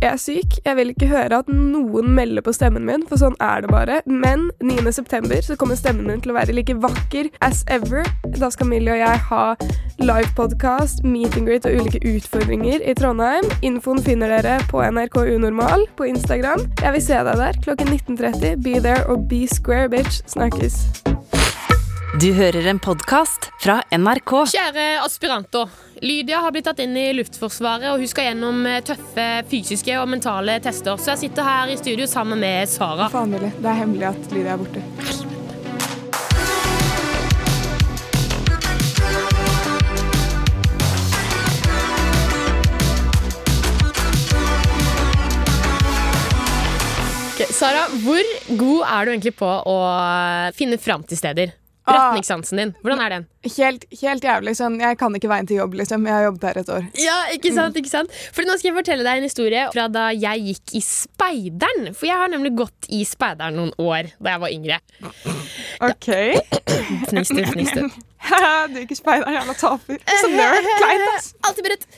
Jeg er syk. Jeg vil ikke høre at noen melder på stemmen min, for sånn er det bare. Men 9. september så kommer stemmen min til å være like vakker as ever. Da skal Millie og jeg ha livepodkast, meet and greet og ulike utfordringer i Trondheim. Infoen finner dere på NRK Unormal på Instagram. Jeg vil se deg der klokken 19.30. Be there og be square, bitch. Snakkes. Du hører en podkast fra NRK. Kjære aspiranter. Lydia har blitt tatt inn i Luftforsvaret, og hun skal gjennom eh, tøffe fysiske og mentale tester. Så jeg sitter her i studio sammen med Sara. Faen, Millie. Det er hemmelig at Lydia er borte. Ok, Sara, hvor god er du egentlig på å finne fram til steder? Ah. Retningssansen din, hvordan er den? Helt, helt jævlig. Sånn, jeg kan ikke veien til jobb, liksom. Jeg har jobbet her et år. Ja, ikke sant, ikke sant? For nå skal jeg fortelle deg en historie fra da jeg gikk i speideren. For jeg har nemlig gått i speideren noen år da jeg var yngre. OK. Fnis fniste fnis du. gikk i speideren, jævla taper. Så nerd. Kleint, ass. Alltid beredt.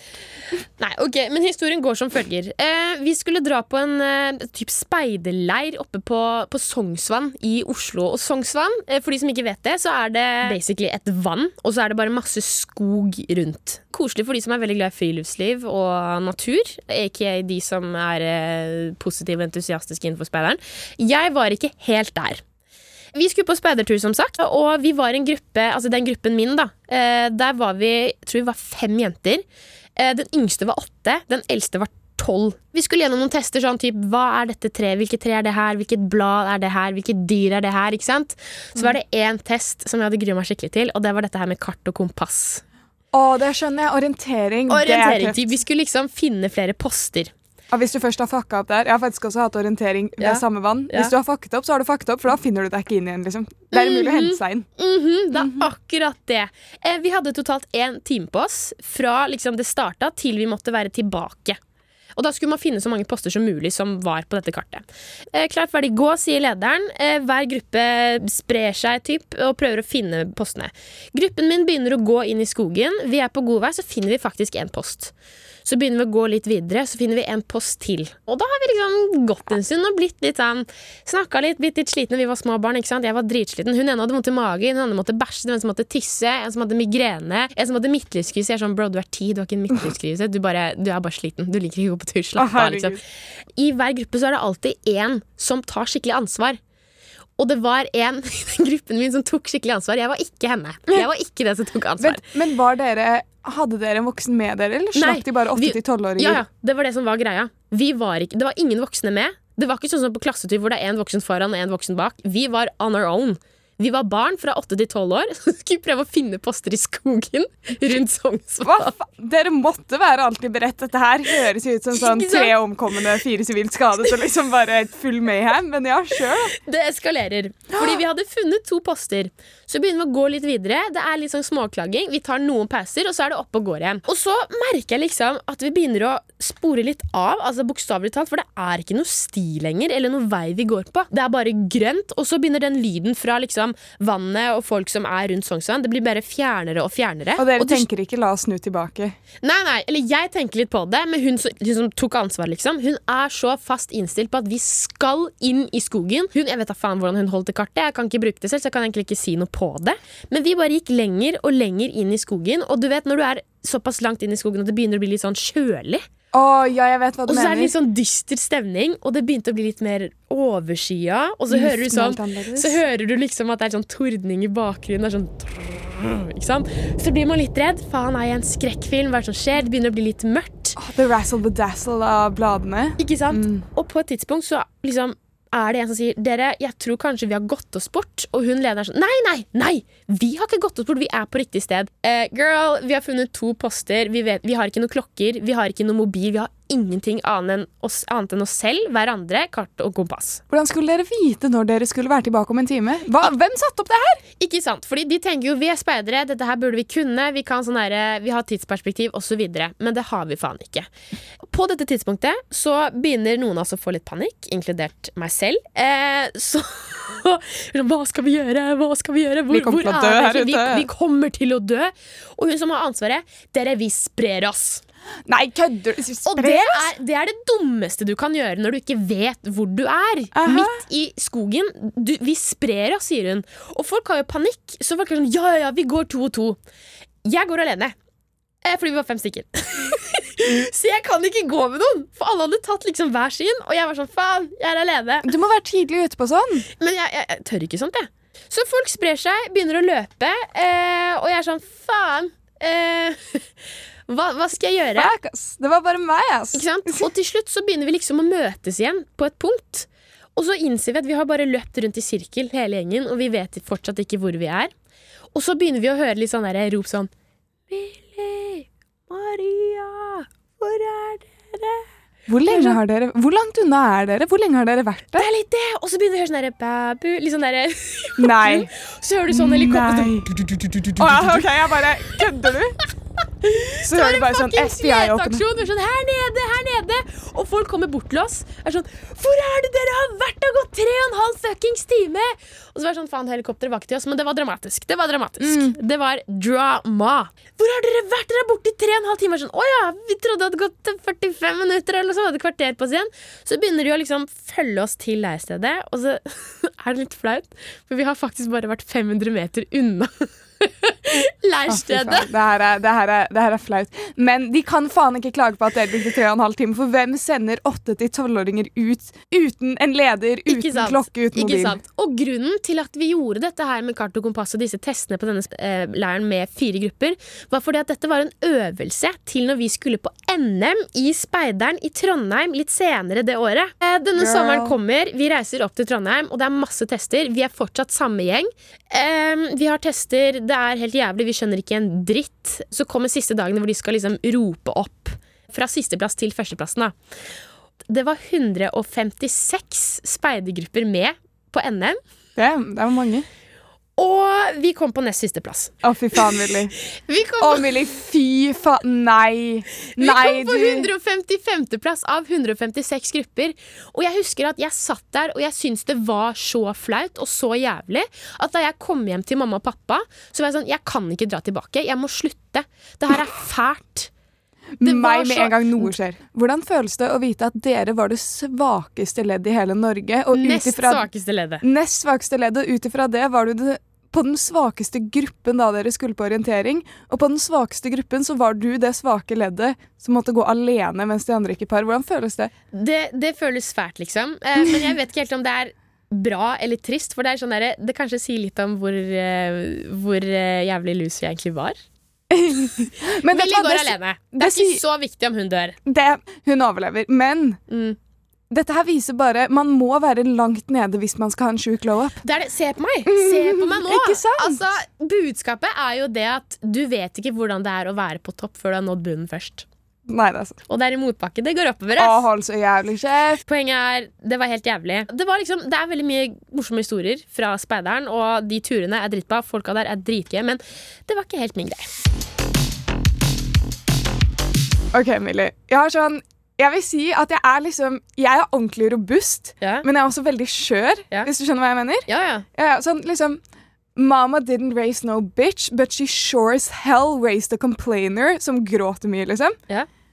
Nei, ok, men historien går som følger. Eh, vi skulle dra på en eh, typ speiderleir oppe på, på Sognsvann i Oslo. Og Sognsvann, eh, for de som ikke vet det, så er det basically et vann, og så er det bare masse skog rundt. Koselig for de som er veldig glad i friluftsliv og natur, aka de som er eh, positive og entusiastiske innenfor speideren. Jeg var ikke helt der. Vi skulle på speidertur, som sagt, og vi var en gruppe, altså den gruppen min, da. Eh, der var vi, tror vi var fem jenter. Eh, den yngste var åtte, den eldste var tolv. Vi skulle gjennom noen tester, sånn typ hva er dette treet, hvilket tre er det her, hvilket blad er det her, hvilket dyr er det her, ikke sant. Så var det én test som jeg hadde grua meg skikkelig til, og det var dette her med kart og kompass. Å, det skjønner jeg. Orientering. er Orientering. Vi skulle liksom finne flere poster. Og hvis du først har fucka opp der Jeg har faktisk også hatt orientering ved Ja. samme vann. Ja. Hvis du har fucket opp, så har du fucket opp, for da finner du deg ikke inn igjen. liksom. Det er umulig å hente seg inn. Mhm, det er akkurat det. Eh, vi hadde totalt én time på oss fra liksom det starta til vi måtte være tilbake. Og da skulle man finne så mange poster som mulig som var på dette kartet. Eh, klart ferdig, gå, sier lederen. Eh, hver gruppe sprer seg typ, og prøver å finne postene. Gruppen min begynner å gå inn i skogen. Vi er på god vei, så finner vi faktisk en post. Så begynner vi å gå litt videre, så finner vi en post til. Og da har vi liksom gått en stund og blitt litt sånn Snakka litt, blitt litt slitne. Vi var små barn, ikke sant. Jeg var dritsliten. Hun ene hadde vondt i magen, hun andre måtte bæsje, en som måtte tisse, en som hadde migrene, en som hadde midtlivskrise. Jeg er sånn, bro, du er ti, du har ikke en midtlivskrise. Du, bare, du er bare sliten. Du liker ikke å gå på tur. Slapp av, liksom. I hver gruppe så er det alltid én som tar skikkelig ansvar. Og det var en i den gruppen min som tok skikkelig ansvar. Jeg var ikke henne. Jeg var ikke den som tok ansvar. Men, men var dere Hadde dere en voksen med dere, eller slapp de bare vi- 8-12-åringer? Ja, ja, det var det som var greia. Vi var ikke, det var ingen voksne med. Det var ikke sånn som på klassetur hvor det er en voksen foran og en voksen bak. Vi var on our own. Vi var barn fra 8 til 12 år som skulle prøve å finne poster i skogen rundt Sognsvann. Dere måtte være alltid beredt. Dette her høres ut som sånn tre omkomne, fire sivilt skadet og liksom bare et full mayhem. Men ja, sjøl. Det eskalerer. Fordi vi hadde funnet to poster. Så begynner vi å gå litt videre. Det er litt sånn småklaging. Vi tar noen pauser, og så er det opp og går igjen. Og så merker jeg liksom at vi begynner å spore litt av, altså bokstavelig talt, for det er ikke noe sti lenger, eller noe vei vi går på. Det er bare grønt, og så begynner den lyden fra liksom vannet og folk som er rundt Sognsvann, det blir bare fjernere og fjernere. Og dere til tenker ikke 'la oss snu tilbake'? Nei, nei, eller jeg tenker litt på det, men hun, som- hun som tok ansvar, liksom, hun er så fast innstilt på at vi skal inn i skogen. Hun, jeg vet da faen hvordan hun holdt det kartet, jeg kan ikke bruke det selv, så jeg kan egentlig ikke si noe på det. Men vi bare gikk lenger og lenger inn i skogen, og du vet når du er såpass langt inn i skogen at det begynner å bli litt sånn kjølig, Å, ja, jeg vet hva du og så er det mener. litt sånn dyster stemning, og det begynte å bli litt mer overskya, og så hører du er sånn så hører du liksom at det er sånn tordning i bakgrunnen. Det er sånn? Så blir man litt redd. Faen, er jeg en skrekkfilm? Hva er det som skjer? Det begynner å bli litt mørkt. Oh, The razzle bedazzle av bladene. Ikke sant? Mm. Og på et tidspunkt så liksom er det en som sier Dere, jeg tror kanskje vi har gått oss bort. Og hun lederen er sånn Nei, nei, nei! Vi har ikke gått oss bort. Vi er på riktig sted. Uh, girl, vi har funnet to poster. Vi, vet, vi har ikke noen klokker. Vi har ikke noen mobil. Vi har ingenting annet enn oss, annet enn oss selv, hverandre, kart og kompass. Hvordan skulle dere vite når dere skulle være tilbake om en time? Hva, hvem satte opp det her? Ikke sant? Fordi de tenker jo vi er speidere, dette her burde vi kunne, vi, kan sånn herre- vi har tidsperspektiv osv. Men det har vi faen ikke. På dette tidspunktet så begynner noen av oss å få litt panikk, inkludert meg selv. Eh, så Hva skal vi gjøre? Hva skal vi gjøre? Hvor, Vi kommer til å dø er her ute. Vi, vi kommer til å dø. Og hun som har ansvaret, dere, vi sprer oss. Nei, kødder du? Og det er, det er det dummeste du kan gjøre når du ikke vet hvor du er. Aha. Midt i skogen. Du, vi sprer oss, sier hun. Og folk har jo panikk. Så folk er sånn ja, ja, ja, vi går to og to. Jeg går alene. Eh, Fordi vi var fem stykker. så jeg kan ikke gå med noen. For alle hadde tatt liksom hver sin. Og jeg var sånn faen, jeg er alene. Du må være tidlig ute på sånn. Men jeg, jeg, jeg tør ikke sånt, jeg. Så folk sprer seg, begynner å løpe, eh, og jeg er sånn faen. Eh, hva, hva skal jeg gjøre? Fuck, ass. Det var bare meg, ass. Og til slutt så begynner vi liksom å møtes igjen på et punkt. Og så innser vi at vi har bare løpt rundt i sirkel hele gjengen, og vi vet fortsatt ikke hvor vi er. Og så begynner vi å høre litt sånn der rop sånn Billy, Maria, hvor er dere? Hvor, lenge har dere, hvor langt unna er dere? Hvor lenge har dere vært der? Det er litt det! Og så begynner vi å høre sånn derre babu Litt sånn derre Nei. Så hører du sånn helikopter Nei. Å, ja, ok, jeg bare Kødder du? Så hører du bare sånn FBI-aksjon. sånn, her nede, her nede Og folk kommer bort til oss Er sånn, hvor er det dere har vært? og gått tre og en halv fuckings time Og så var det sånn, faen, helikopteret var ikke til oss Men det var dramatisk, det var dramatisk Mm. Det var drama Hvor har dere vært? Dere er borte i tre og en halv time Sånn, åja, vi trodde det hadde gått 45 minutter Eller så hadde kvarter på oss igjen Så begynner de å liksom følge oss til leirstedet Og så er det litt flaut For vi har faktisk bare vært 500 meter unna Å, Leirstedet Oh, Det her, er, det, her er, det her er flaut. Men de kan faen ikke klage på at det brukte tre og en halv time. For hvem sender åtte til tolvåringer ut uten en leder, uten Ikke klokke, uten Ikke mobil? sant? Og grunnen til at vi gjorde dette her med kart og kompass og disse testene på denne eh, leiren med fire grupper, var fordi at dette var en øvelse til når vi skulle på NM i Speideren i Trondheim litt senere det året. Eh, denne Girl. sommeren kommer, vi reiser opp til Trondheim, og det er masse tester. Vi er fortsatt samme gjeng. Eh, vi har tester, det er helt jævlig, vi skjønner ikke en dritt. Så kommer siste dagene hvor de skal liksom rope opp fra sisteplass til førsteplassen. da. Det var 156 speidergrupper med på NM. Det, det var mange. Og vi kom på nest siste plass. Å, fy faen, Millie. Vi kom Å, Millie, fy faen. Nei. vi Nei, kom på 155. plass av 156 grupper. Og jeg husker at jeg satt der og jeg syntes det var så flaut og så jævlig at da jeg kom hjem til mamma og pappa, så var jeg sånn Jeg kan ikke dra tilbake. Jeg må slutte. Det her er fælt. det meg med en gang noe skjer. Hvordan føles det å vite at dere var det svakeste leddet i hele Norge? Og Nest svakeste leddet. nest svakeste leddet, og ut ifra det var du det på den svakeste gruppen da dere skulle på orientering. Og på den svakeste gruppen så var du det svake leddet som måtte gå alene mens de andre gikk i par. Hvordan føles det? Det, det føles fælt, liksom. Eh, men jeg vet ikke helt om det er bra eller trist. For det er sånn der, det kanskje sier litt om hvor, eh, hvor eh, jævlig lus jeg egentlig var. Men hva, går alene. Det det er ikke så viktig om hun dør. det, hun overlever. Men Mm. Dette her viser bare Man må være langt nede hvis man skal ha en sjuk glow-up. Det. Se på meg! Se på meg nå! Ikke sant? Altså, budskapet er jo det at du vet ikke hvordan det er å være på topp før du har nådd bunnen først. Nei, det er. Og det er i motbakke. Det går oppover. Å, hold så jævlig kjeft. Poenget er, det var helt jævlig. Det, var liksom, det er veldig mye morsomme historier fra speideren, og de turene er dritbra. Folka der er dritgøye, men det var ikke helt min greie. OK, Millie. Jeg har sånn jeg vil si at jeg er liksom Jeg er ordentlig robust, yeah. men jeg er også veldig skjør. yeah. Hvis du skjønner hva jeg mener? ja. ja. Ja, sånn liksom Mama didn't raise no bitch, but she sure as hell raised a complainer som gråter mye, liksom.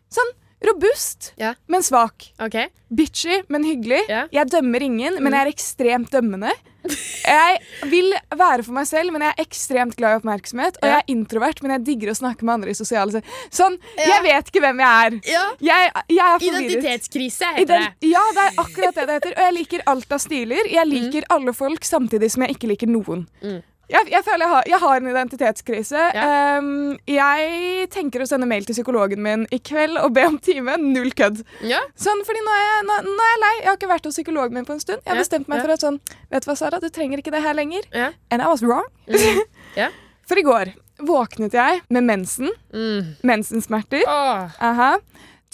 Sånn robust, men svak. Okay. Bitchy, men hyggelig. Jeg dømmer ingen, men jeg er ekstremt dømmende. Jeg vil være for meg selv, men jeg er ekstremt glad i oppmerksomhet. Og jeg er introvert, men jeg digger å snakke med andre i sosiale Sånn, Ja. Jeg vet ikke hvem jeg er. Ja. Jeg, jeg er. Identitetskrise heter Ident det. ja, det er akkurat det det heter. Og jeg liker alt av stiler. Jeg liker alle folk samtidig som jeg ikke liker noen. Mm. Jeg, jeg føler jeg har, jeg har en identitetskrise. Ja. Um, jeg tenker å sende mail til psykologen min i kveld og be om time. Null kødd. Ja. Sånn, fordi nå er, jeg, nå, nå er jeg lei. Jeg har ikke vært hos psykologen min på en stund. Jeg har Ja, bestemt meg for at sånn Vet du hva, Sara, du trenger ikke det her lenger. And I was wrong. Mm. Ja. For i går våknet jeg med mensen. Mm. Mensensmerter. Oh. Aha.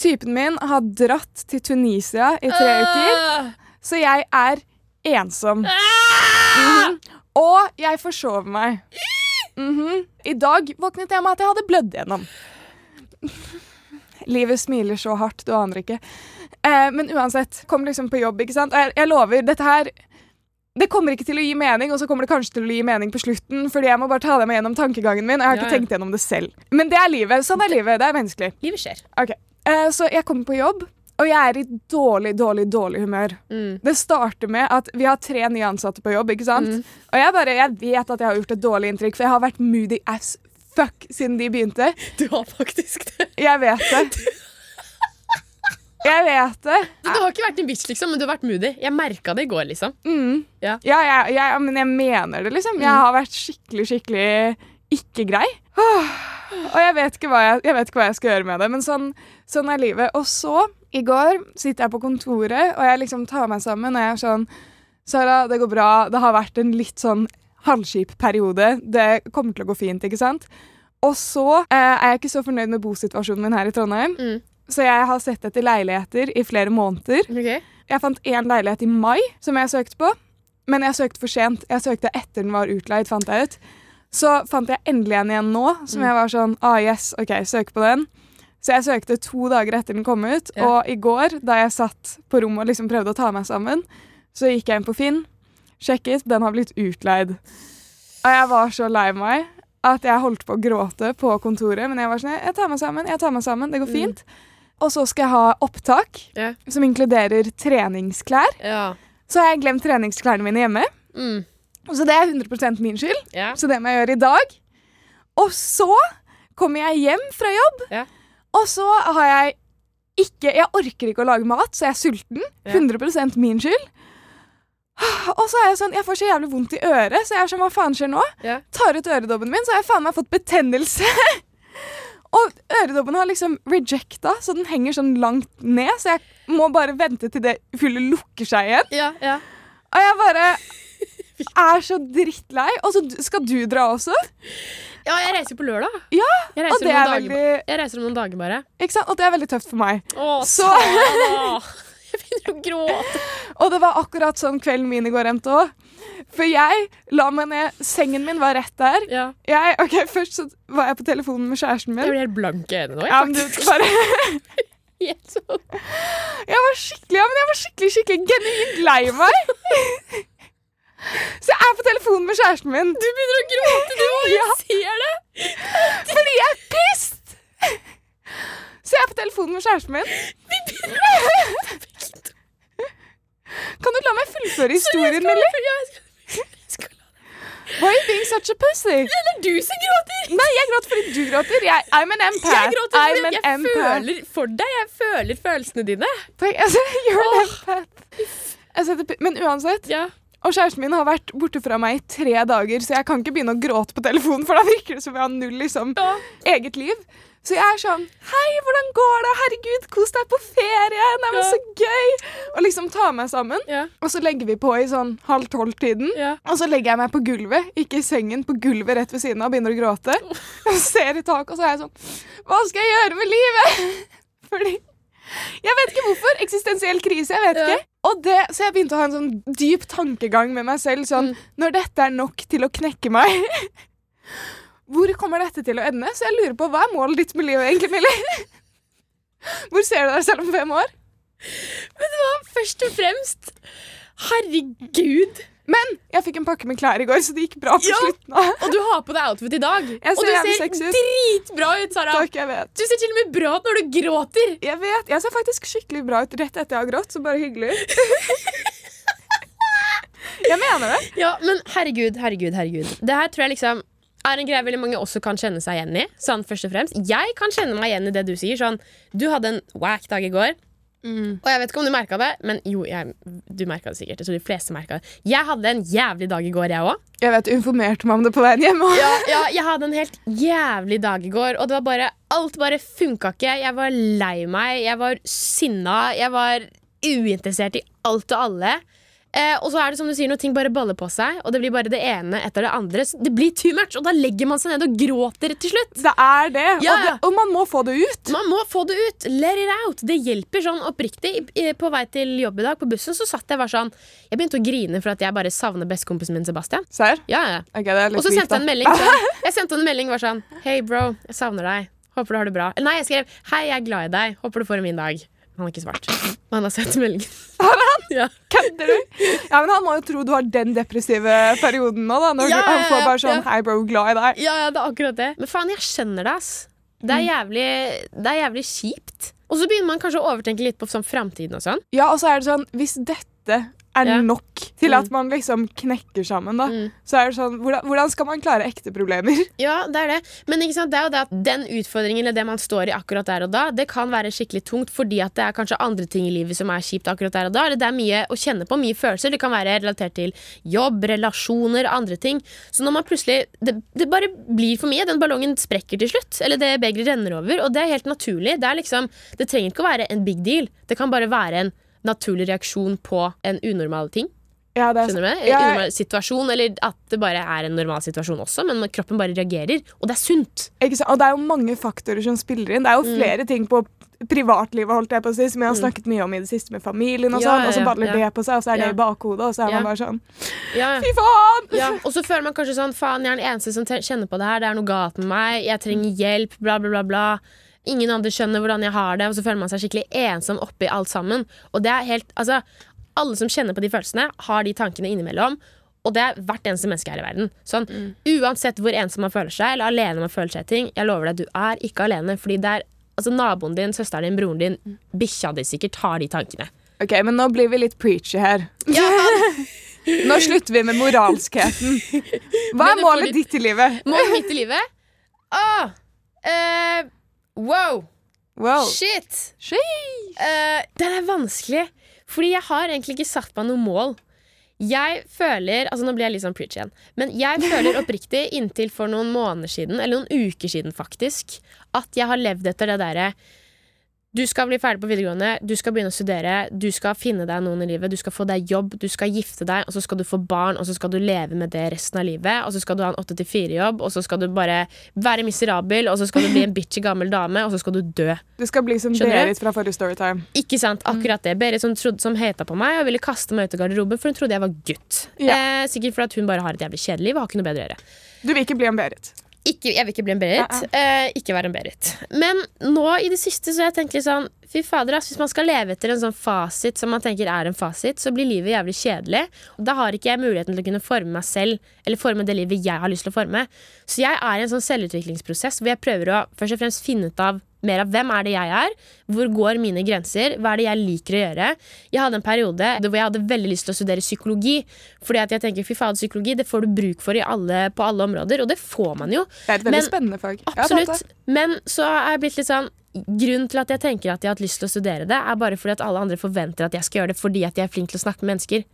Typen min har dratt til Tunisia i tre uker. Ah. Så jeg er ensom. Ah! Mhm. Og jeg forsover meg. Mhm. I dag våknet jeg med at jeg hadde blødd gjennom. Livet smiler så hardt, du aner ikke. Eh, men uansett, kom liksom på jobb, ikke sant. Og jeg, jeg lover, dette her det kommer ikke til å gi mening, og så kommer det kanskje til å gi mening på slutten, fordi jeg må bare ta det med gjennom tankegangen min. Jeg har Ja, ikke tenkt gjennom det selv. Men det er livet. Sånn er livet. Det er menneskelig. Livet skjer. Ok, eh, Så jeg kommer på jobb, og jeg er i dårlig, dårlig, dårlig humør. Mm. Det starter med at vi har tre nye ansatte på jobb, ikke sant? Mm. Og jeg bare, jeg vet at jeg har gjort et dårlig inntrykk, for jeg har vært moody as fuck siden de begynte. Du har faktisk det. Jeg vet det. Jeg vet det. Du, du har ikke vært en bitch, liksom, men du har vært moody. Jeg merka det i går, liksom. Mm. Ja. Ja, jeg, jeg, men jeg mener det, liksom. Jeg Mm. har vært skikkelig, skikkelig ikke grei. Åh. Og jeg vet, jeg, jeg vet ikke hva jeg skal gjøre med det, men sånn, sånn er livet. Og så, i går, sitter jeg på kontoret, og jeg liksom tar meg sammen, og jeg er sånn Sara, det går bra. Det har vært en litt sånn halvskip periode. Det kommer til å gå fint, ikke sant? Og så eh, er jeg ikke så fornøyd med bosituasjonen min her i Trondheim. Mm. Så jeg har sett etter leiligheter i flere måneder. Okay. Jeg fant én leilighet i mai som jeg søkte på, men jeg søkte for sent. Jeg søkte etter den var utleid, fant jeg ut. Så fant jeg endelig en igjen nå, som Mm. jeg var sånn Ah, yes, OK, søk på den. Så jeg søkte to dager etter den kom ut, Ja. og i går, da jeg satt på rommet og liksom prøvde å ta meg sammen, så gikk jeg inn på Finn, sjekket, den har blitt utleid. Og jeg var så lei meg at jeg holdt på å gråte på kontoret, men jeg var sånn Jeg tar meg sammen, jeg tar meg sammen, det går Mm. fint. Og så skal jeg ha opptak yeah. som inkluderer treningsklær. Ja. Så har jeg glemt treningsklærne mine hjemme. Mm. Så det er 100 min skyld. Yeah. Så det må jeg gjøre i dag. Og så kommer jeg hjem fra jobb, Ja. Og så har jeg ikke Jeg orker ikke å lage mat, så jeg er sulten. Ja. 100 min skyld. Og så er jeg sånn Jeg får så jævlig vondt i øret, så jeg er sånn Hva faen skjer nå? Yeah. Tar ut øredobben min, så har jeg faen meg fått betennelse. Og øredobben har liksom rejecta, så den henger sånn langt ned. Så jeg må bare vente til det hullet lukker seg igjen. Ja, ja. Og jeg bare er så drittlei. Og så skal du dra også. ja, jeg reiser på lørdag. Ja, Jeg Og reiser, det om er veldig jeg reiser om noen dager bare. Ikke sant? Og det er veldig tøft for meg. Å, Så-! Jeg begynner å gråte. Og det var akkurat sånn kvelden min i går endte òg. For jeg la meg ned Sengen min var rett der. Ja. Jeg, ok, Først så var jeg på telefonen med kjæresten Jeg min. blir helt blank i øynene nå. Ja, men du, bare, jeg var skikkelig ja, men jeg var skikkelig, skikkelig genuint lei meg. Så jeg er på telefonen med kjæresten min. Du begynner å gråte, du òg! Jeg Ja. ser det! Fordi jeg er pissed! Så jeg er på telefonen med kjæresten min. Kan du la meg fullføre historien min? Ja, jeg skal- jeg skal la det. Why are you being such a pussy? Det er du som gråter! Nei, jeg gråter fordi du gråter. Jeg, I'm an empath. Jeg gråter fordi an jeg empath. føler for deg. Jeg føler følelsene dine. Altså, You're an empath. Setter, men uansett, Ja. Og kjæresten min har vært borte fra meg i tre dager, så jeg kan ikke begynne å gråte på telefonen, for da virker det som jeg har null liksom, Ja. eget liv. Så jeg er sånn Hei, hvordan går det? Herregud, kos deg på ferie. Nei, men Ja. så gøy. Og liksom ta meg sammen. Ja. Og så legger vi på i sånn halv tolv-tiden. Ja. Og så legger jeg meg på gulvet, ikke i sengen, på gulvet rett ved siden av, og begynner å gråte. Og ser i taket, og så er jeg sånn Hva skal jeg gjøre med livet? Fordi Jeg vet ikke hvorfor. Eksistensiell krise. jeg vet ikke. Og det, så jeg begynte å ha en sånn dyp tankegang med meg selv. Sånn, Mm. Når dette er nok til å knekke meg Hvor kommer dette til å ende? Så jeg lurer på, hva er målet ditt med livet egentlig, Millie? Hvor ser du deg selv om fem år? Men det var Først og fremst Herregud. Men jeg fikk en pakke med klær i går, så det gikk bra på Ja. slutten. av Og du har på deg outfit i dag. Og du ser dritbra ut, Sara. Takk, jeg vet. Du ser til og med bra ut når du gråter. Jeg vet, jeg ser faktisk skikkelig bra ut rett etter jeg har grått, så bare hyggelig. jeg mener det. Ja, men herregud, herregud, herregud. Det her tror jeg liksom er en greie veldig mange også kan kjenne seg igjen i. Sånn først og fremst Jeg kan kjenne meg igjen i det du sier. Sånn, du hadde en whack dag i går. Og jeg vet ikke om du merka det, men jo, jeg, du merka det sikkert. Jeg tror de fleste det. Jeg hadde en jævlig dag i går, jeg òg. Jeg vet, du informerte meg om det på veien hjem. Ja, ja, jeg hadde en helt jævlig dag i går, og det var bare Alt bare funka ikke. Jeg var lei meg, jeg var sinna, jeg var uinteressert i alt og alle. Eh, og så er det som du sier, når ting bare baller på seg, og det blir bare det ene etter det andre. Det blir too much, og da legger man seg ned og gråter til slutt. Det er det. Ja, Og, det, og man må få det ut. Man må få det ut. Let it out. Det hjelper sånn oppriktig. På vei til jobb i dag på bussen så satt jeg bare sånn Jeg begynte å grine for at jeg bare savner bestekompisen min Sebastian. Ser? Ja, ja. Okay, Og så sendte jeg en melding sånn, Jeg sendte en melding var sånn Hei bro, jeg savner deg Håper du har det bra Nei, jeg skrev Hei, jeg er glad i deg Håper du får en min dag Han har ikke svart han har sett meldingen Har han? Ja. Kødder du? Ja, men han må jo tro du har den depressive perioden nå, da. Når Ja, du, han får bare sånn ja. Hei, bro, glad i deg. Ja, ja, det er akkurat det. Men faen, jeg skjønner det, ass. Det er jævlig, det er jævlig kjipt. Og så begynner man kanskje å overtenke litt på sånn framtiden og sånn. Ja, og så er det sånn Hvis dette er Ja. nok til Mm. at man liksom knekker sammen, da, Mm. så er det sånn hvordan, hvordan skal man klare ekte problemer? Ja, det er det. Men det er jo det at den utfordringen eller det man står i akkurat der og da, det kan være skikkelig tungt fordi at det er kanskje andre ting i livet som er kjipt akkurat der og da. Det er mye å kjenne på, mye følelser. Det kan være relatert til jobb, relasjoner, andre ting. Så når man plutselig Det, det bare blir for mye. Den ballongen sprekker til slutt. Eller det begeret renner over. Og det er helt naturlig. Det, er liksom, det trenger ikke å være en big deal. Det kan bare være en naturlig reaksjon på en unormal ting. Ja, det er Skjønner du? En Ja, unormal situasjon, eller at det bare er en normal situasjon også, men kroppen bare reagerer. Og det er sunt. Og det er jo mange faktorer som spiller inn. Det er Mm. jo flere ting på privatlivet holdt jeg på å si, som jeg har snakket mye om i det siste med familien, og Ja, sånn, ja, og så baller ja. det på seg, og så er det Ja. i bakhodet, og så er Ja. man bare sånn Ja, Fy faen! ja. Og så føler man kanskje sånn Faen, jeg er den eneste som kjenner på det her. Det er noe galt med meg. Jeg trenger hjelp. Bla, bla, bla. bla Ingen andre skjønner hvordan jeg har det. Og så føler man seg skikkelig ensom oppi alt sammen. Og det er helt Altså, alle som kjenner på de følelsene, har de tankene innimellom. Og det er hvert eneste menneske her i verden. Sånn, Uansett hvor ensom man føler seg, eller alene man føler seg i ting, jeg lover deg, du er ikke alene. Fordi det er altså, naboen din, søsteren din, broren din, bikkja di sikkert har de tankene. Ok, men nå blir vi litt preachy her. Nå slutter vi med moralskheten. Hva er målet ditt i livet? Målet mitt i livet? Åh, eh, wow. Wow. Shit! Eh, den er vanskelig. Fordi jeg har egentlig ikke satt meg noe mål. Jeg føler Altså Nå blir jeg litt sånn preach igjen. Men jeg føler oppriktig inntil for noen måneder siden, eller noen uker siden faktisk, at jeg har levd etter det derre du skal bli ferdig på videregående, du skal begynne å studere, du skal finne deg noen i livet, du skal få deg jobb, du skal gifte deg, og så skal du få barn, og så skal du leve med det resten av livet, og så skal du ha en 8-4-jobb, og så skal du bare være miserabel, og så skal du bli en bitchy gammel dame, og så skal du dø. Du skal bli som? Berit fra forrige Storytime. Ikke sant, akkurat det. Berit som, trodde, som hata på meg og ville kaste meg ut av garderoben, for hun trodde jeg var gutt. Ja. Eh, sikkert fordi hun bare har et jævlig kjedelig liv og har ikke noe bedre å gjøre. Du vil ikke bli en Berit. Ikke, jeg vil ikke bli en Berit. Eh, ikke være en Berit. Men nå i det siste så har jeg tenkt litt sånn Fy fader, ass, Hvis man skal leve etter en sånn fasit som man tenker er en fasit, så blir livet jævlig kjedelig. Da har ikke jeg muligheten til å kunne forme meg selv eller forme det livet jeg har lyst til å forme. Så jeg er i en sånn selvutviklingsprosess hvor jeg prøver å først og fremst finne ut av mer av hvem er det jeg er, hvor går mine grenser, hva er det jeg liker å gjøre. Jeg hadde en periode hvor jeg hadde veldig lyst til å studere psykologi. Fordi at jeg tenker, fy faen, psykologi det får du bruk for i alle, på alle områder, og det får man jo. Det er et veldig Men- spennende fag. Absolutt. Men så er jeg blitt litt sånn Grunnen til at jeg tenker at jeg har hatt lyst til å studere det, er bare fordi at alle andre forventer at jeg skal gjøre det fordi at jeg er flink til å snakke med mennesker.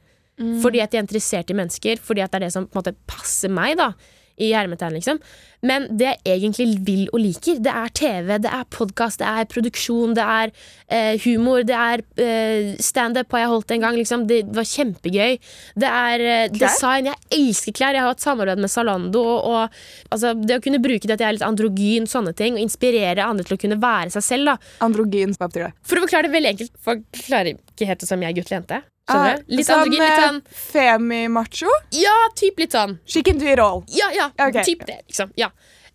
Fordi at jeg er interessert i mennesker, fordi at det er det som på en måte passer meg. da i hermetegn, liksom. Men det jeg egentlig vil og liker, det er TV, det er podkast, det er produksjon, det er eh, humor, det er eh, standup har jeg holdt en gang. Liksom. Det var kjempegøy. Det er eh, design. Jeg elsker klær. Jeg har hatt samarbeid med Zalando. Og, og altså, det å kunne bruke det at jeg er litt androgyn, sånne ting, og inspirere andre til å kunne være seg selv. da Androgyn, hva betyr det? For å forklare det veldig enkelt, folk klarer ikke helt det som jeg gutt eller jente. Skjønner du? Litt sånn, litt sånn Femi-macho? Ja, typ litt sånn. Chicken do. Ja, ja, Okay. typ det, liksom. Ja.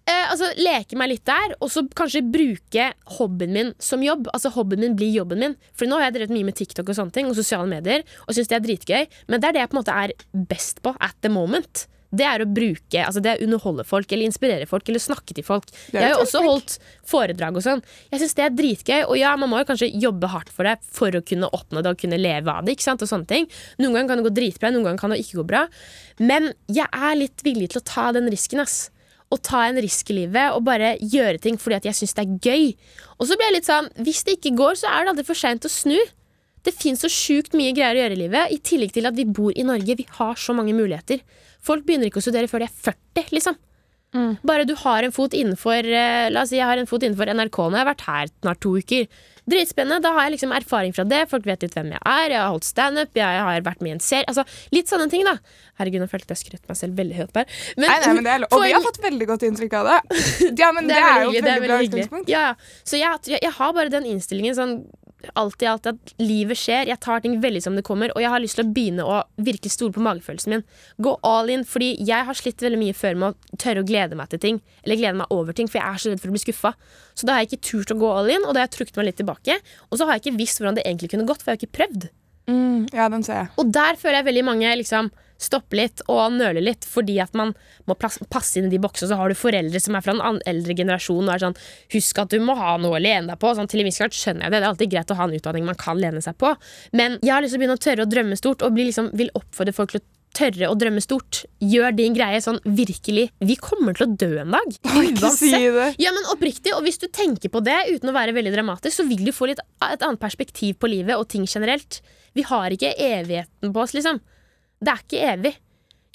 Eh, altså, Leke meg litt der, og så kanskje bruke hobbyen min som jobb. Altså Hobbyen min blir jobben min. For nå har jeg drevet mye med TikTok og sånne ting Og sosiale medier og syns det er dritgøy. Men det er det jeg på en måte er best på at the moment. Det er å bruke, altså det er å underholde folk eller inspirere folk eller snakke til folk. Jeg har jo også holdt foredrag og sånn. Jeg syns det er dritgøy. Og ja, man må jo kanskje jobbe hardt for det for å kunne oppnå det og kunne leve av det. ikke sant, og sånne ting. Noen ganger kan det gå dritbra, noen ganger kan det ikke gå bra. Men jeg er litt villig til å ta den risken. ass å ta en risk i livet og bare gjøre ting fordi at jeg syns det er gøy. Og så blir jeg litt sånn Hvis det ikke går, så er det aldri for seint å snu. Det fins så sjukt mye greier å gjøre i livet, i tillegg til at vi bor i Norge. Vi har så mange muligheter. Folk begynner ikke å studere før de er 40, liksom. Bare du har en fot innenfor eh, La oss si jeg har en fot innenfor NRK nå. Jeg har vært her snart to uker. Dritspennende. Da har jeg liksom erfaring fra det. Folk vet litt hvem jeg er. Jeg har holdt standup. Jeg har vært med i en serie. Altså, litt sånne ting, da. Herregud, nå følte jeg skrøt meg selv veldig høyt der. Men, Nei, nei, men det er. Og vi har fått veldig godt inntrykk av det. Ja, men det, er, jo et veldig bra utgangspunkt. Ja, ja. Så jeg, jeg, jeg har bare den innstillingen sånn alt alltid at livet skjer. Jeg tar ting veldig som det kommer, og jeg har lyst til å begynne å virkelig stole på magefølelsen min. Gå all in, fordi jeg har slitt veldig mye før med å tørre å glede meg til ting. Eller glede meg over ting, for jeg er så redd for å bli skuffa. Så da har jeg ikke turt å gå all in, og da har jeg trukket meg litt tilbake. Og så har jeg ikke visst hvordan det egentlig kunne gått, for jeg har ikke prøvd. Mm, ja, den ser jeg. Og der føler jeg veldig mange liksom stopper litt og nøle litt fordi at man må passe inn i de boksene. Så har du foreldre som er fra en eldre generasjon og er sånn Husk at du må ha noe å lene deg på. Sånn, til en viss grad skjønner jeg det. Det er alltid greit å ha en utdanning man kan lene seg på. Men jeg har lyst til å begynne å tørre å drømme stort og bli, liksom, vil oppfordre folk til å tørre å drømme stort. Gjør din greie sånn virkelig. Vi kommer til å dø en dag. Uansett. si. Ja, men oppriktig, og Hvis du tenker på det uten å være veldig dramatisk, så vil du få litt, et annet perspektiv på livet og ting generelt. Vi har ikke evigheten på oss, liksom. Det er ikke evig.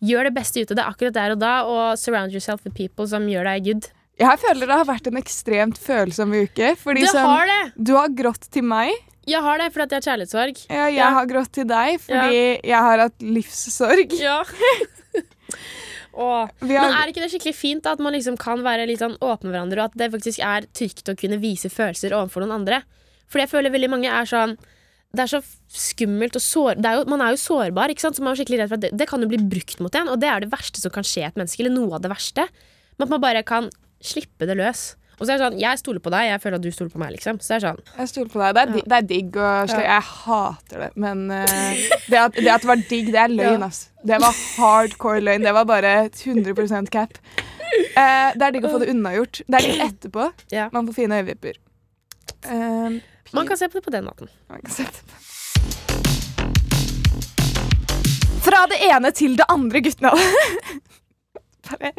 Gjør det beste ut av det akkurat der og da, og surround yourself with people som gjør deg good. Jeg føler det har vært en ekstremt følsom uke. Fordi Du som, har det! du har grått til meg, Jeg har det fordi jeg har kjærlighetssorg. ja, jeg Ja. har grått til deg fordi jeg har hatt livssorg. Ja. Åh. Vi Men er ikke det skikkelig fint at man liksom kan være litt sånn åpne med hverandre, og at det faktisk er trygt å kunne vise følelser overfor noen andre? Fordi jeg føler veldig mange er sånn det er så skummelt og sår, det er jo, Man er jo sårbar, ikke sant? så man er skikkelig redd for at det, det kan jo bli brukt mot en. Og det er det verste som kan skje et menneske. Eller noe av det verste. Men at man bare kan slippe det løs. Og så er det sånn, Jeg stoler på deg, jeg føler at du stoler på meg. liksom Så det er sånn, jeg stoler på deg. Det er, det er digg å slik. Jeg hater det. Men uh, det, at, det at det var digg, det er løgn, Ja. ass. Det var hardcore løgn. Det var bare 100% cap. Uh, det er digg å få det unnagjort. Det er digg etterpå. Ja. Man får fine øyevipper. Eh, Man kan se på det på den måten. Man kan se på. Fra det ene til det andre, guttene. Bare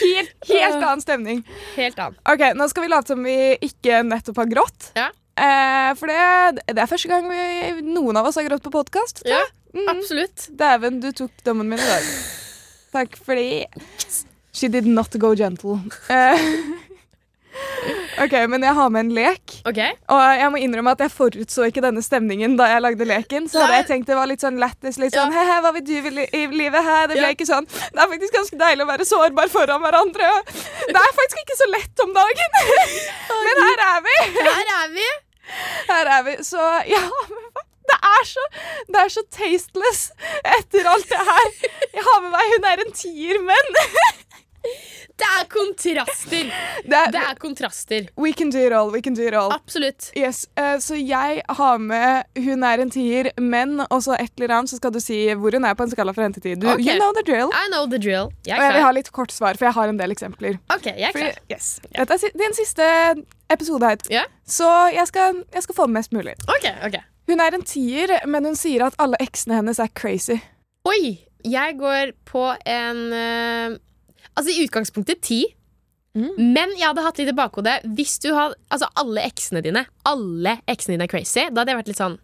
helt, helt annen stemning. Helt annen. Ok, Nå skal vi late som vi ikke nettopp har grått. Ja. Eh, for det, det er første gang vi, noen av oss har grått på podkast. Ja, Mm. absolutt. Dæven, du tok dommen min i dag. Takk fordi She did not go gentle. Eh, OK, men jeg har med en lek. Okay. Og jeg må innrømme at jeg forutså ikke denne stemningen da jeg lagde leken. Så hadde jeg tenkt det var litt sånn lættis. Litt sånn, Ja. he, hva vil du i livet? He, Det ble Ja. ikke sånn. Det er faktisk ganske deilig å være sårbar foran hverandre. Det er faktisk ikke så lett om dagen. Men her er vi. her er vi! Her er vi. Så ja, det er så, det er så tasteless etter alt det her. Jeg har med meg Hun er en tier, men Det er kontraster! det er, Det er kontraster. We can do it all. We can do it all. Absolutt. Yes, uh, Så jeg har med 'hun er en tier', men også et eller annet, så skal du si hvor hun er på en skala fra 1 til 10. Du, okay. You know the drill. I know the drill. Jeg Og jeg vil ha litt kort svar, for jeg har en del eksempler. Ok, jeg er klar. yes, Dette er din siste episode her, yeah. så jeg skal, jeg skal få den mest mulig. Ok, ok. Hun er en tier, men hun sier at alle eksene hennes er crazy. Oi! Jeg går på en eh, Altså i utgangspunktet ti. Mm. Men jeg hadde hatt litt i bakhodet hvis du hadde Altså alle eksene dine Alle eksene dine er crazy. Da hadde jeg vært litt sånn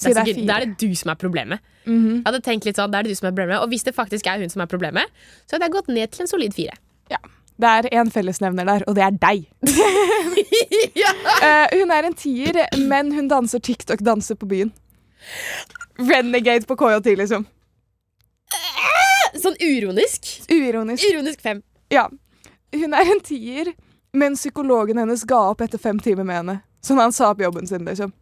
det er, da er det du som er problemet. Mhm. Jeg hadde tenkt litt sånn, det er det du som er problemet Og hvis det faktisk er hun som er problemet, så hadde jeg gått ned til en solid fire. Det er en fellesnevner der, og det er deg. ja. uh, hun er en tier, men hun danser TikTok-danser på byen. Renegade på KJT, liksom. Sånn uironisk. Uironisk. Ironisk fem. Ja. Hun er en tier, men psykologen hennes ga opp etter fem timer med henne. Sånn han sa opp jobben sin, liksom.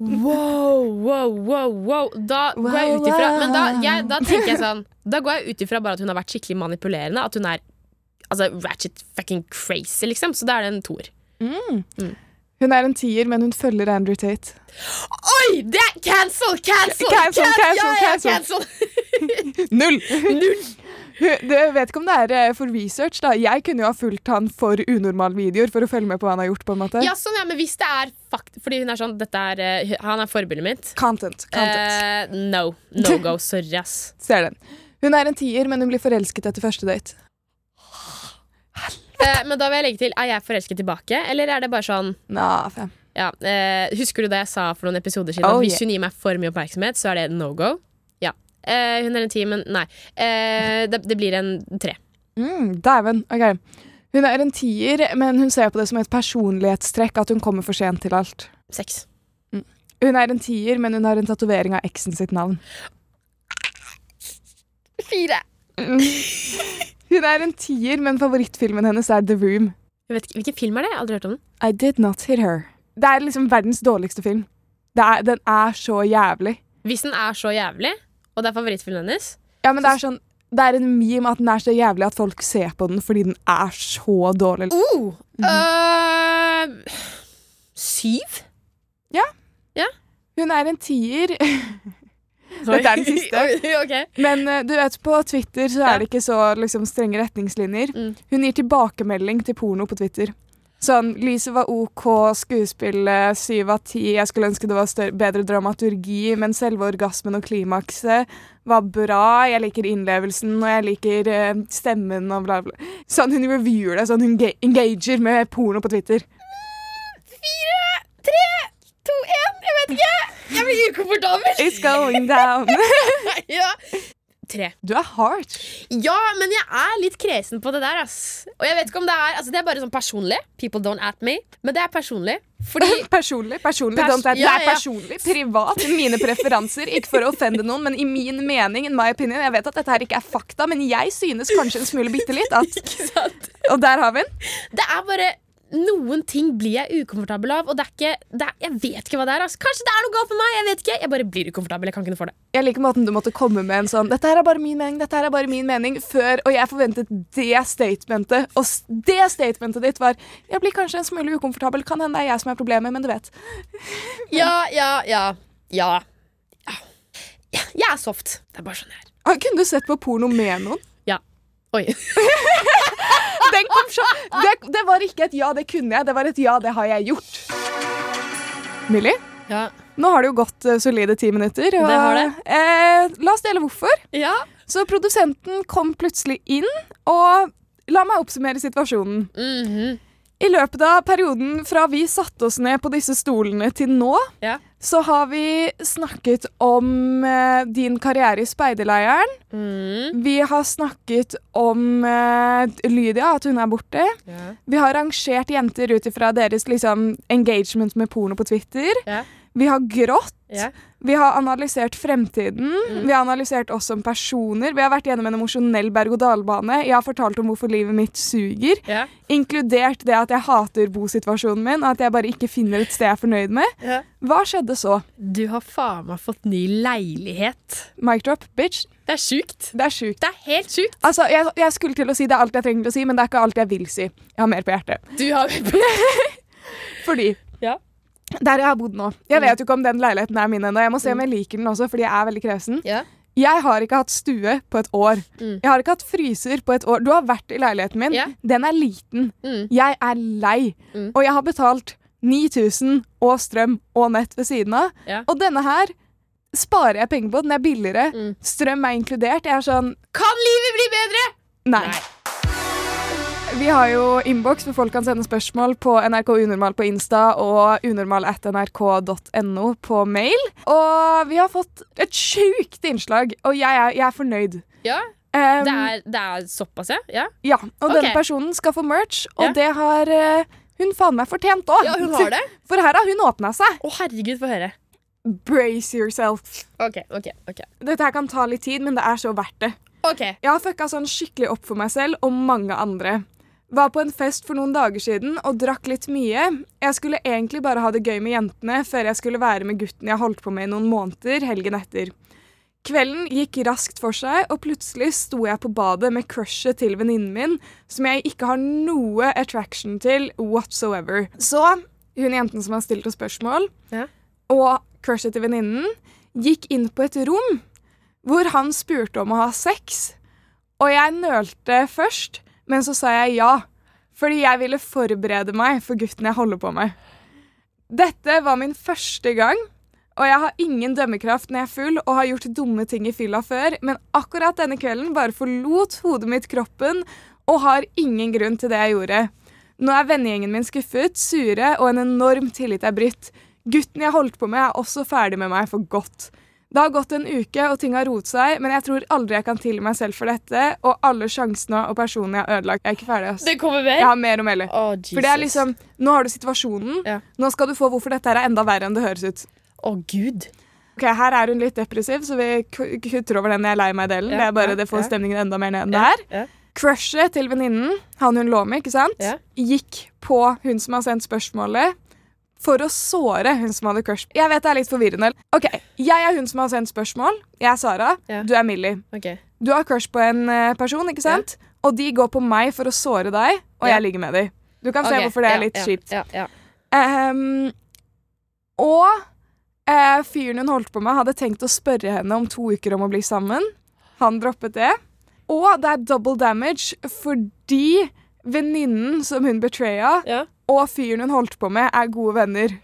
Wow, wow, wow, wow. Da går jeg ut ifra Men da, jeg, da tenker jeg sånn Da går jeg ut ifra bare at hun har vært skikkelig manipulerende. At hun er altså, ratchet fucking crazy, liksom. Så da er det en toer. Hun er en tier, men hun følger Andrew Tate. Oi! Det er cancel! Cancel! Cancel, cancel, cancel. cancel. Null! Du Det vet ikke om det er eh, for research, da. Jeg kunne jo ha fulgt han for unormale videoer for å følge med på hva han har gjort. på en måte. Ja, sånn, ja, men hvis det er fakt Fordi hun er sånn dette er, eh, Han er forbildet mitt. Content. content. Uh, no. No go. Sorry, ass. Ser den. Hun er en tier, men hun blir forelsket etter første date. Eh, men da vil jeg legge til Er jeg forelsket tilbake, eller er det bare sånn Nah, fem. ja, eh, Husker du det jeg sa for noen episoder siden? Oh, at hvis yeah. hun gir meg for mye oppmerksomhet, så er det no go? Ja. Eh, hun er en ti, men nei. Eh, det, det blir en tre. Mm, Dæven. OK. Hun er en tier, men hun ser på det som et personlighetstrekk at hun kommer for sent til alt. Seks. Hun er en tier, men hun har en tatovering av eksen sitt navn. Fire. Hun er en tier, men favorittfilmen hennes er The Room. Jeg vet ikke, Hvilken film er det? Jeg har aldri hørt om den. I did not hit her. Det er liksom verdens dårligste film. Det er, den er så jævlig. Hvis den er så jævlig, og det er favorittfilmen hennes Ja, men det er sånn Det er en meme at den er så jævlig at folk ser på den fordi den er så dårlig. oh, uh, Syv? Hun er en tier. Dette er den siste. okay. Men eh, du vet, på Twitter så er det ikke så liksom, strenge retningslinjer. Mm. Hun gir tilbakemelding til porno på Twitter. Sånn, Lyset var OK, skuespillet syv av ti. Jeg skulle ønske det var større, bedre dramaturgi, men selve orgasmen og klimakset var bra. Jeg liker innlevelsen, og jeg liker uh, stemmen og bla, bla. Sånn, hun reviewer det, sånn hun engager med porno på Twitter. Fire, tre, to, én. Jeg vet ikke. Jeg blir ukomfortabel. It's going down. ja. Tre. Du er hard. Ja, men jeg er litt kresen på det der, ass. Og jeg vet ikke om det er Altså, det er bare sånn personlig. People don't at me. Men det er personlig. Fordi Personlig. personlig, Pers- don't that- ja, Det er ja. personlig, privat, mine preferanser. Ikke for å offende noen, men i min mening, in my opinion. Jeg vet at dette her ikke er fakta, men jeg synes kanskje en smule bitte litt at? Og der har vi den. Det er bare noen ting blir jeg ukomfortabel av, og det er ikke det er, Jeg vet ikke hva det er. Altså. Kanskje det er noe galt med meg. Jeg vet ikke. Jeg bare blir ukomfortabel. Jeg kan ikke noe for det. Jeg liker måten du måtte komme med en sånn 'Dette her er bare min mening', dette her er bare min mening før, og jeg forventet det statementet. Og det statementet ditt var 'Jeg blir kanskje en smule ukomfortabel', kan hende det er jeg som er problemet, men du vet. Ja, ja, ja. Ja. ja. jeg er soft. Det er bare sånn jeg er. Kunne du sett på porno med noen? Ja. Oi. Det, det var ikke et 'ja, det kunne jeg', det var et 'ja, det har jeg gjort'. Millie, Ja. nå har det jo gått eh, solide ti minutter. Og, Det har det. Eh, la oss dele hvorfor. ja. Så produsenten kom plutselig inn, og la meg oppsummere situasjonen. Mhm. I løpet av perioden fra vi satte oss ned på disse stolene til nå, Ja. Så har vi snakket om eh, din karriere i speiderleiren. Mm. Vi har snakket om eh, Lydia, at hun er borte. Yeah. Vi har rangert jenter ut ifra deres liksom, engagement med porno på Twitter. Ja. Vi har grått. Yeah. Vi har analysert fremtiden. Mm. Vi har analysert oss som personer. Vi har vært gjennom en emosjonell berg-og-dal-bane. Jeg har fortalt om hvorfor livet mitt suger. Yeah. Inkludert det at jeg hater bosituasjonen min, og at jeg bare ikke finner et sted jeg er fornøyd med. Yeah. Hva skjedde så? Du har faen meg fått ny leilighet. Mic drop, bitch. Det er sjukt. Det er sjukt. Det er helt sjukt. Altså, jeg, jeg skulle til å si det er alt jeg trenger til å si, men det er ikke alt jeg vil si. Jeg har mer på hjertet. Du har mer på hjertet. Fordi Ja. Der jeg har bodd nå Jeg vet jo ikke om den leiligheten er min ennå. Jeg må se om jeg liker den også, fordi jeg er veldig kresen. Ja. Jeg har ikke hatt stue på et år. Mm. Jeg har ikke hatt fryser på et år. Du har vært i leiligheten min. Yeah. Den er liten. Mm. Jeg er lei. Mm. Og jeg har betalt 9000 og strøm og nett ved siden av. Yeah. Og denne her sparer jeg penger på. Den er billigere. Mm. Strøm er inkludert. Jeg er sånn Kan livet bli bedre? Nei. Vi har jo innboks hvor folk kan sende spørsmål på NRK Unormal på Insta og unormal.nrk.no på mail. Og vi har fått et sjukt innslag, og jeg er, jeg er fornøyd. Ja, Um, det er, det er såpass, ja? ja. Ja, og okay. denne personen skal få merch, og Ja. det har eh, hun faen meg fortjent òg. Ja, hun har det? For her har hun åpna seg. Å, herregud, få høre. Brace yourself. OK, OK. ok Dette her kan ta litt tid, men det er så verdt det. Ok, Jeg har fucka sånn skikkelig opp for meg selv og mange andre. Var på en fest for noen dager siden og drakk litt mye. Jeg skulle egentlig bare ha det gøy med jentene før jeg skulle være med gutten jeg holdt på med i noen måneder helgen etter. Kvelden gikk raskt for seg, og plutselig sto jeg på badet med crushet til venninnen min, som jeg ikke har noe attraction til whatsoever. Så hun jenten som har stilt oss spørsmål, Ja. og crushet til venninnen, gikk inn på et rom hvor han spurte om å ha sex. Og jeg nølte først, men så sa jeg ja. Fordi jeg ville forberede meg for gutten jeg holder på med. Dette var min første gang, og jeg har ingen dømmekraft når jeg er full og har gjort dumme ting i fylla før, men akkurat denne kvelden bare forlot hodet mitt kroppen og har ingen grunn til det jeg gjorde. Nå er vennegjengen min skuffet, sure, og en enorm tillit er brutt. Gutten jeg holdt på med, er også ferdig med meg for godt. Det har gått en uke, og ting har roet seg, men jeg tror aldri jeg kan tilgi meg selv for dette, og alle sjansene og personene jeg har ødelagt. Jeg er ikke ferdig, ass. Det kommer mer? Jeg har mer å melde. Jesus. For det er liksom, Nå har du situasjonen. Ja. Nå skal du få hvorfor dette er enda verre enn det høres ut. Å, gud. Ok, Her er hun litt depressiv, så vi kutter over den jeg er lei meg-delen. Ja, det er bare ja, det får stemningen enda mer ned enn det her. ja. Crushet til venninnen, han hun lå med, ikke sant, gikk på hun som har sendt spørsmålet, for å såre hun som hadde crush. Jeg vet det er litt forvirrende. Ok, Jeg er hun som har sendt spørsmål. Jeg er Sara. Ja. Du er Millie. Okay. Du har crush på en eh, person, ikke sant? Og de går på meg for å såre deg, og Ja. jeg ligger med dem. Du kan se okay. hvorfor det er litt ja, kjipt. Ja, ja. Ehm, og uh, fyren hun holdt på med, hadde tenkt å spørre henne om to uker om å bli sammen. Han droppet det. Og det er double damage fordi venninnen som hun betraya, Ja. og fyren hun holdt på med, er gode venner.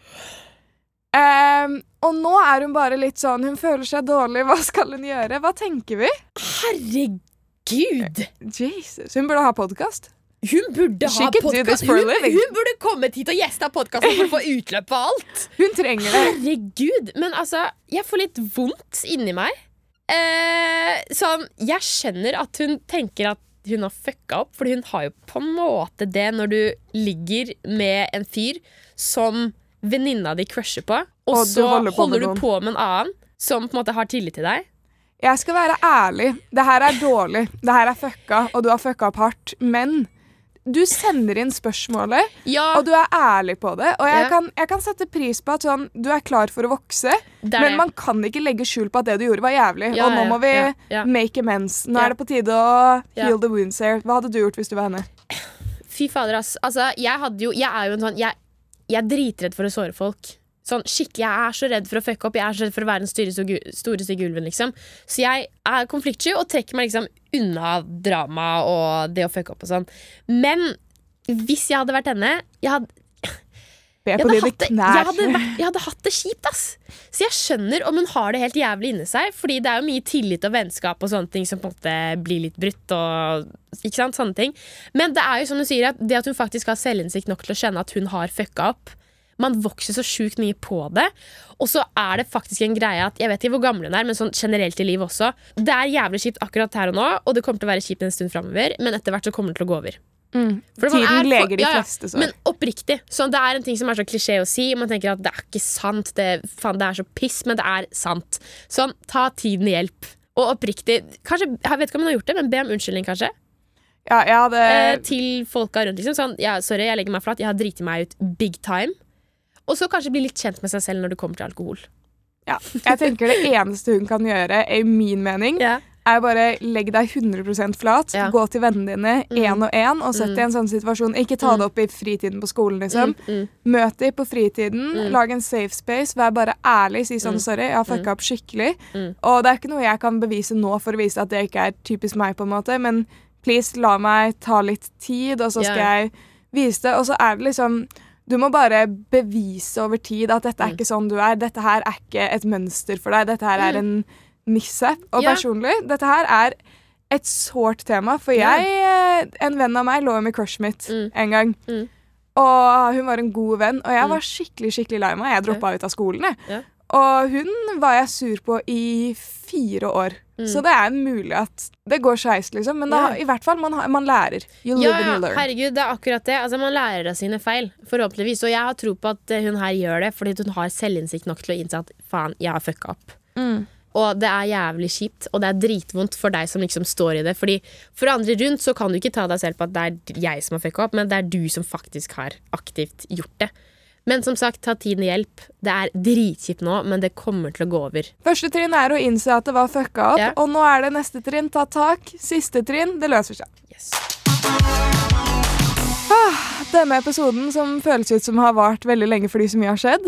Um, og nå er hun bare litt sånn Hun føler seg dårlig. Hva skal hun gjøre? Hva tenker vi? Herregud! Jesus, Hun burde ha podkast. Hun burde She ha podkast. Hun, hun burde kommet hit og gjesta podkasten for å få utløp på alt. Hun trenger det. Herregud. Men altså, jeg får litt vondt inni meg. Eh, sånn, jeg skjønner at hun tenker at hun har fucka opp, Fordi hun har jo på en måte det når du ligger med en fyr som venninna di crusher på, og, Og så holder holder, på holder du på med en annen som på en måte har tillit til deg. Jeg skal være ærlig. Det her er dårlig. Det her er fucka, og du har fucka opp hardt. Men du sender inn spørsmålet, Ja, og du er ærlig på det. Og jeg, Ja. kan, jeg kan sette pris på at sånn, du er klar for å vokse, men man kan ikke legge skjul på at det du gjorde, var jævlig. Ja, og nå må vi make amends. Nå er det på tide å heal the wounds here. Hva hadde du gjort hvis du var henne? Fy fader, ass. Altså, jeg hadde jo Jeg er jo en sånn Jeg, jeg er dritredd for å såre folk. Sånn, skikkelig, Jeg er så redd for å fucke opp. Jeg er så redd for å være den store, store, stygge ulven. liksom Så jeg er konfliktsky og trekker meg liksom unna drama og det å fucke opp og sånn. Men hvis jeg hadde vært henne jeg hadde, jeg hadde, det, jeg, hadde vært, jeg hadde hatt det kjipt, ass. Så jeg skjønner om hun har det helt jævlig inni seg. Fordi det er jo mye tillit og vennskap og sånne ting som på en måte blir litt brutt. Og, ikke sant, sånne ting Men det er jo som du sier, at det at hun faktisk har selvinnsikt nok til å skjønne at hun har fucka opp Man vokser så sjukt mye på det. Og så er det faktisk en greie at Jeg vet ikke hvor gammel hun er, men sånn generelt i livet også. Det er jævlig kjipt akkurat her og nå, og det kommer til å være kjipt en stund framover. Men etter hvert så kommer det til å gå over. Mm. Er Tiden for- leger de ja, ja. fleste sår. Men oppriktig. Så det er en ting som er så klisjé å si. Man tenker at det er ikke sant. Det, faen, det er så piss, men det er sant. Sånn, ta tiden i hjelp. Og oppriktig Kanskje, Jeg vet ikke om hun har gjort det, men be om unnskyldning, kanskje. Ja, hadde Eh, til folka rundt. liksom sånn, ja, Sorry, jeg legger meg flat. Jeg har driti meg ut big time. Og så kanskje bli litt kjent med seg selv når det kommer til alkohol. ja, Jeg tenker det eneste hun kan gjøre, i min mening, Ja. er bare legg deg 100 flat, Ja. gå til vennene dine én og én og sett Mm. deg i en sånn situasjon. Ikke ta det opp i fritiden på skolen, liksom. Mm, mm, Møt dem på fritiden, Mm. lag en safe space, vær bare ærlig, si sånn Mm. 'sorry, jeg har fucka opp skikkelig'. Mm. Og det er ikke noe jeg kan bevise nå for å vise at det ikke er typisk meg, på en måte, men please, la meg ta litt tid, og så skal yeah. jeg vise det. Og så er det liksom du må bare bevise over tid at dette er Mm. ikke sånn du er. Dette her er ikke et mønster for deg. Dette her er en mishap. Og Mm. Personlig, dette her er et sårt tema. For jeg, eh, en venn av meg lå med crushet mitt Mm. en gang. Mm. Og hun var en god venn, og jeg Mm. var skikkelig skikkelig lei meg. Jeg droppa ut av skolen. Jeg. Og hun var jeg sur på i fire år. Mm. Så det er mulig at det går skeis, liksom. Men da, i hvert fall, man, man lærer. You live Ja, and you learn. herregud, det er akkurat det. Altså, man lærer av sine feil, forhåpentligvis. Og jeg har tro på at eh, hun her gjør det fordi hun har selvinnsikt nok til å innse at faen, jeg har fucka opp. Mm. Og det er jævlig kjipt, og det er dritvondt for deg som liksom står i det. Fordi For andre rundt så kan du ikke ta deg selv på at det er jeg som har fucka opp, men det er du som faktisk har aktivt gjort det. Men som sagt, ta tiden i hjelp. Det er dritkjipt nå, men det kommer til å gå over. Første trinn er å innse at det var fucka opp, Ja. og nå er det neste trinn, ta tak. Siste trinn, det løser seg. Yes. Denne episoden som føles ut som har vart veldig lenge fordi så mye har skjedd,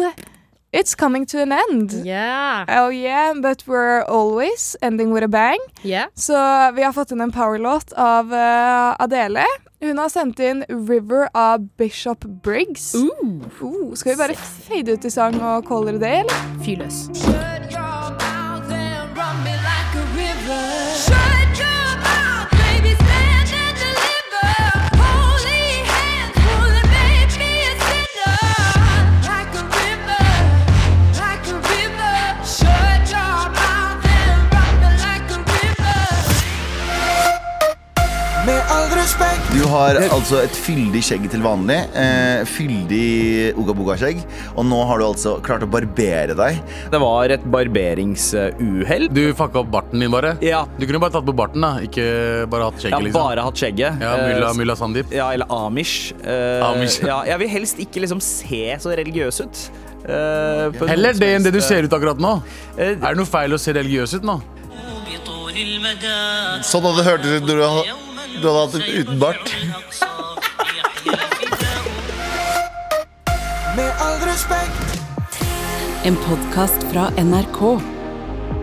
it's coming to an end. Yeah. Oh yeah, but we're always ending with a bang. Yeah. Så vi har fått inn en powerlåt av uh, Adele. Hun har sendt inn 'River' av Bishop Briggs. Uh, skal vi bare fade ut i sang og calle det det, eller? Fyr løs. Har altså et fyldig skjegg til vanlig. Eh, fyldig ugaboga-skjegg. Og nå har du altså klart å barbere deg. Det var et barberingsuhell. Du fucka opp barten din, bare. Ja, Du kunne bare tatt på barten, da. Ikke bare hatt jeg skjegget, liksom. bare hatt skjegget. Ja, mulla, Eh, mulla Sandeep. Ja, eller Amish. Eh, Amish. Ja, jeg vil helst ikke liksom se så religiøs ut. eh, på Heller det enn det du ser ut akkurat nå. eh, Er det noe feil å se religiøs ut nå? Sånn hadde det hørtes ut når du hadde, du hadde hatt det uten bart. Med all respekt En podkast fra NRK.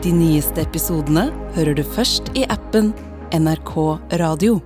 De nyeste episodene hører du først i appen NRK Radio.